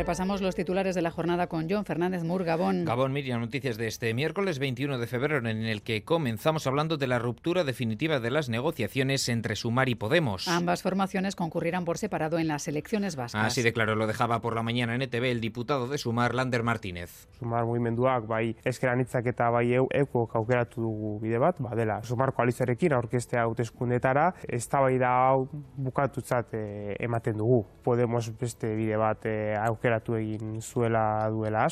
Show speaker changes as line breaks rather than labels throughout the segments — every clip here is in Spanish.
Repasamos los titulares de la jornada con John Fernández Mur, Gabón.
Gabón, Miriam, noticias de este miércoles 21 de febrero en el que comenzamos hablando de la ruptura definitiva de las negociaciones entre Sumar y Podemos.
Ambas formaciones concurrirán por separado en las elecciones vascas.
Así de claro lo dejaba por la mañana en ETV el diputado de Sumar, Lander Martínez.
Sumar mugimenduak bai eskeranitzak eta bai eu, euko aukeratu dugu bide bat, badela Sumar koalizioarekin aurkestea hauteskundetara, eztabaida hau bukatutzat eh, ematen dugu. Podemos beste bide bat eh, aukera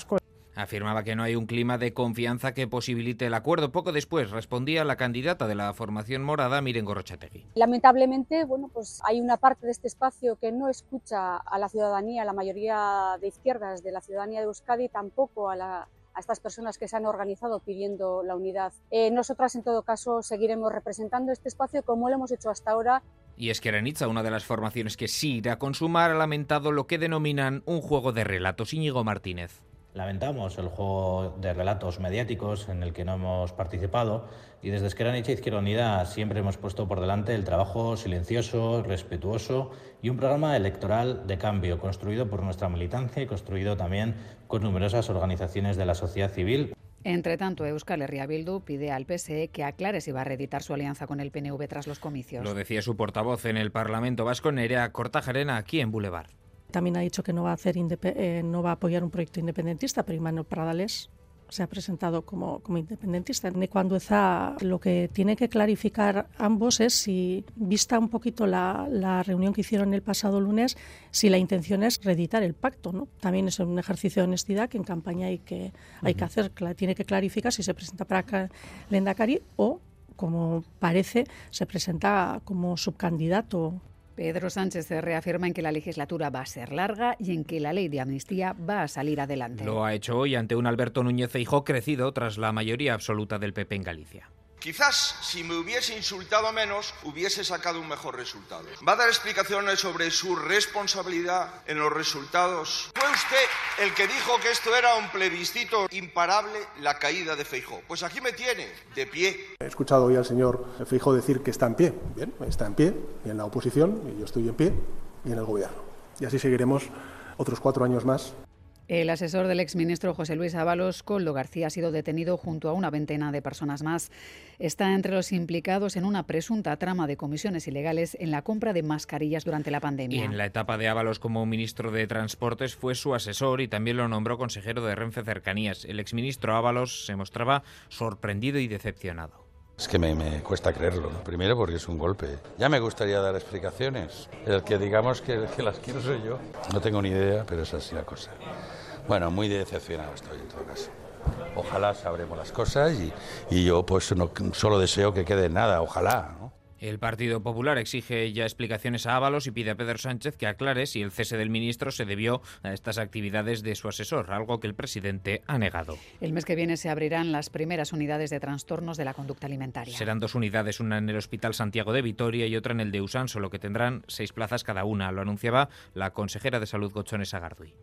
Afirmaba que no hay un clima de confianza que posibilite el acuerdo. Poco después respondía la candidata de la formación morada, Miren Gorrochategui.
Lamentablemente, bueno, pues hay una parte de este espacio que no escucha a la ciudadanía, a la mayoría de izquierdas de la ciudadanía de Euskadi, tampoco a la a estas personas que se han organizado pidiendo la unidad. Eh, nosotras, en todo caso, seguiremos representando este espacio como lo hemos hecho hasta ahora.
Y es que Aranitza, una de las formaciones que sí irá a consumar, ha lamentado lo que denominan un juego de relatos. Íñigo Martínez.
Lamentamos el juego de relatos mediáticos en el que no hemos participado y desde Esquerra Nietzsche Izquierda Unida siempre hemos puesto por delante el trabajo silencioso, respetuoso y un programa electoral de cambio construido por nuestra militancia y construido también con numerosas organizaciones de la sociedad civil.
Entre tanto, Euskal Herria Bildu pide al PSE que aclare si va a reeditar su alianza con el PNV tras los comicios.
Lo decía su portavoz en el Parlamento Vasco, Nerea Cortajarena, aquí en Boulevard.
También ha dicho que no va a, hacer eh, no va a apoyar un proyecto independentista, pero Imanol Pradales se ha presentado como, como independentista. Cuando está, lo que tiene que clarificar ambos es si, vista un poquito la, la, reunión que hicieron el pasado lunes, si la intención es reeditar el pacto. ¿no? También es un ejercicio de honestidad que en campaña hay que, hay que hacer. Tiene que clarificar si se presenta para Lendakari o, como parece, se presenta como subcandidato
Pedro Sánchez se reafirma en que la legislatura va a ser larga y en que la ley de amnistía va a salir adelante.
Lo ha hecho hoy ante un Alberto Núñez Feijóo crecido tras la mayoría absoluta del PP en Galicia.
Quizás si me hubiese insultado menos hubiese sacado un mejor resultado. ¿Va a dar explicaciones sobre su responsabilidad en los resultados? ¿Fue usted el que dijo que esto era un plebiscito imparable, la caída de Feijó? Pues aquí me tiene, de pie.
He escuchado hoy al señor Feijó decir que está en pie. Bien, está en pie, y en la oposición, y yo estoy en pie, y en el gobierno. Y así seguiremos otros cuatro años más
el asesor del exministro José Luis Ábalos, Coldo García, ha sido detenido junto a una veintena de personas más. Está entre los implicados en una presunta trama de comisiones ilegales en la compra de mascarillas durante la pandemia.
Y en la etapa de Ábalos como ministro de Transportes fue su asesor y también lo nombró consejero de Renfe Cercanías. El exministro Ábalos se mostraba sorprendido y decepcionado.
Es que me, cuesta creerlo. Primero porque es un golpe. Ya me gustaría dar explicaciones. El que digamos que, que las quiero soy yo. No tengo ni idea, pero es así la cosa. Bueno, muy decepcionado estoy en todo caso. Ojalá sabremos las cosas y, y yo pues no solo deseo que quede nada, ojalá.
El Partido Popular exige ya explicaciones a Ábalos y pide a Pedro Sánchez que aclare si el cese del ministro se debió a estas actividades de su asesor, algo que el presidente ha negado.
El mes que viene se abrirán las primeras unidades de trastornos de la conducta alimentaria.
Serán dos unidades, una en el Hospital Santiago de Vitoria y otra en el de Usán, solo que tendrán seis plazas cada una. Lo anunciaba la consejera de Salud Gochones Agardui.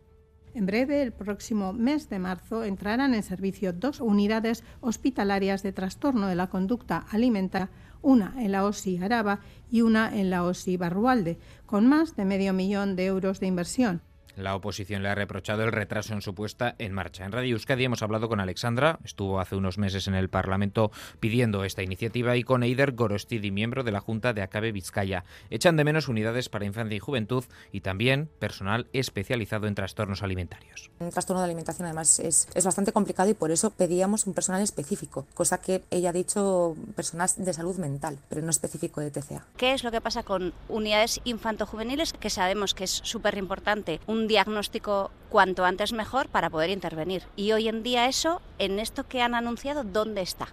En breve, el próximo mes de marzo, entrarán en servicio dos unidades hospitalarias de trastorno de la conducta alimentaria, una en la OSI Araba y una en la OSI Barrualde, con más de medio millón de euros de inversión.
La oposición le ha reprochado el retraso en su puesta en marcha. En Radio Euskadi hemos hablado con Alexandra, estuvo hace unos meses en el Parlamento pidiendo esta iniciativa, y con Eider Gorostidi, miembro de la Junta de Acabe Vizcaya. Echan de menos unidades para infancia y juventud y también personal especializado en trastornos alimentarios.
Un trastorno de alimentación además es, es bastante complicado y por eso pedíamos un personal específico, cosa que ella ha dicho personas de salud mental, pero no específico de TCA.
¿Qué es lo que pasa con unidades infanto-juveniles? Que sabemos que es súper importante. Un diagnóstico cuanto antes mejor para poder intervenir. Y hoy en día eso, en esto que han anunciado, ¿dónde está?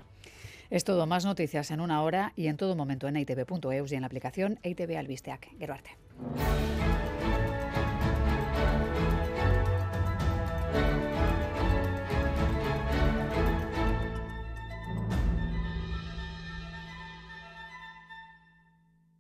Es todo, más noticias en una hora y en todo momento en itv.eus y en la aplicación ITV Albisteac. Geruarte.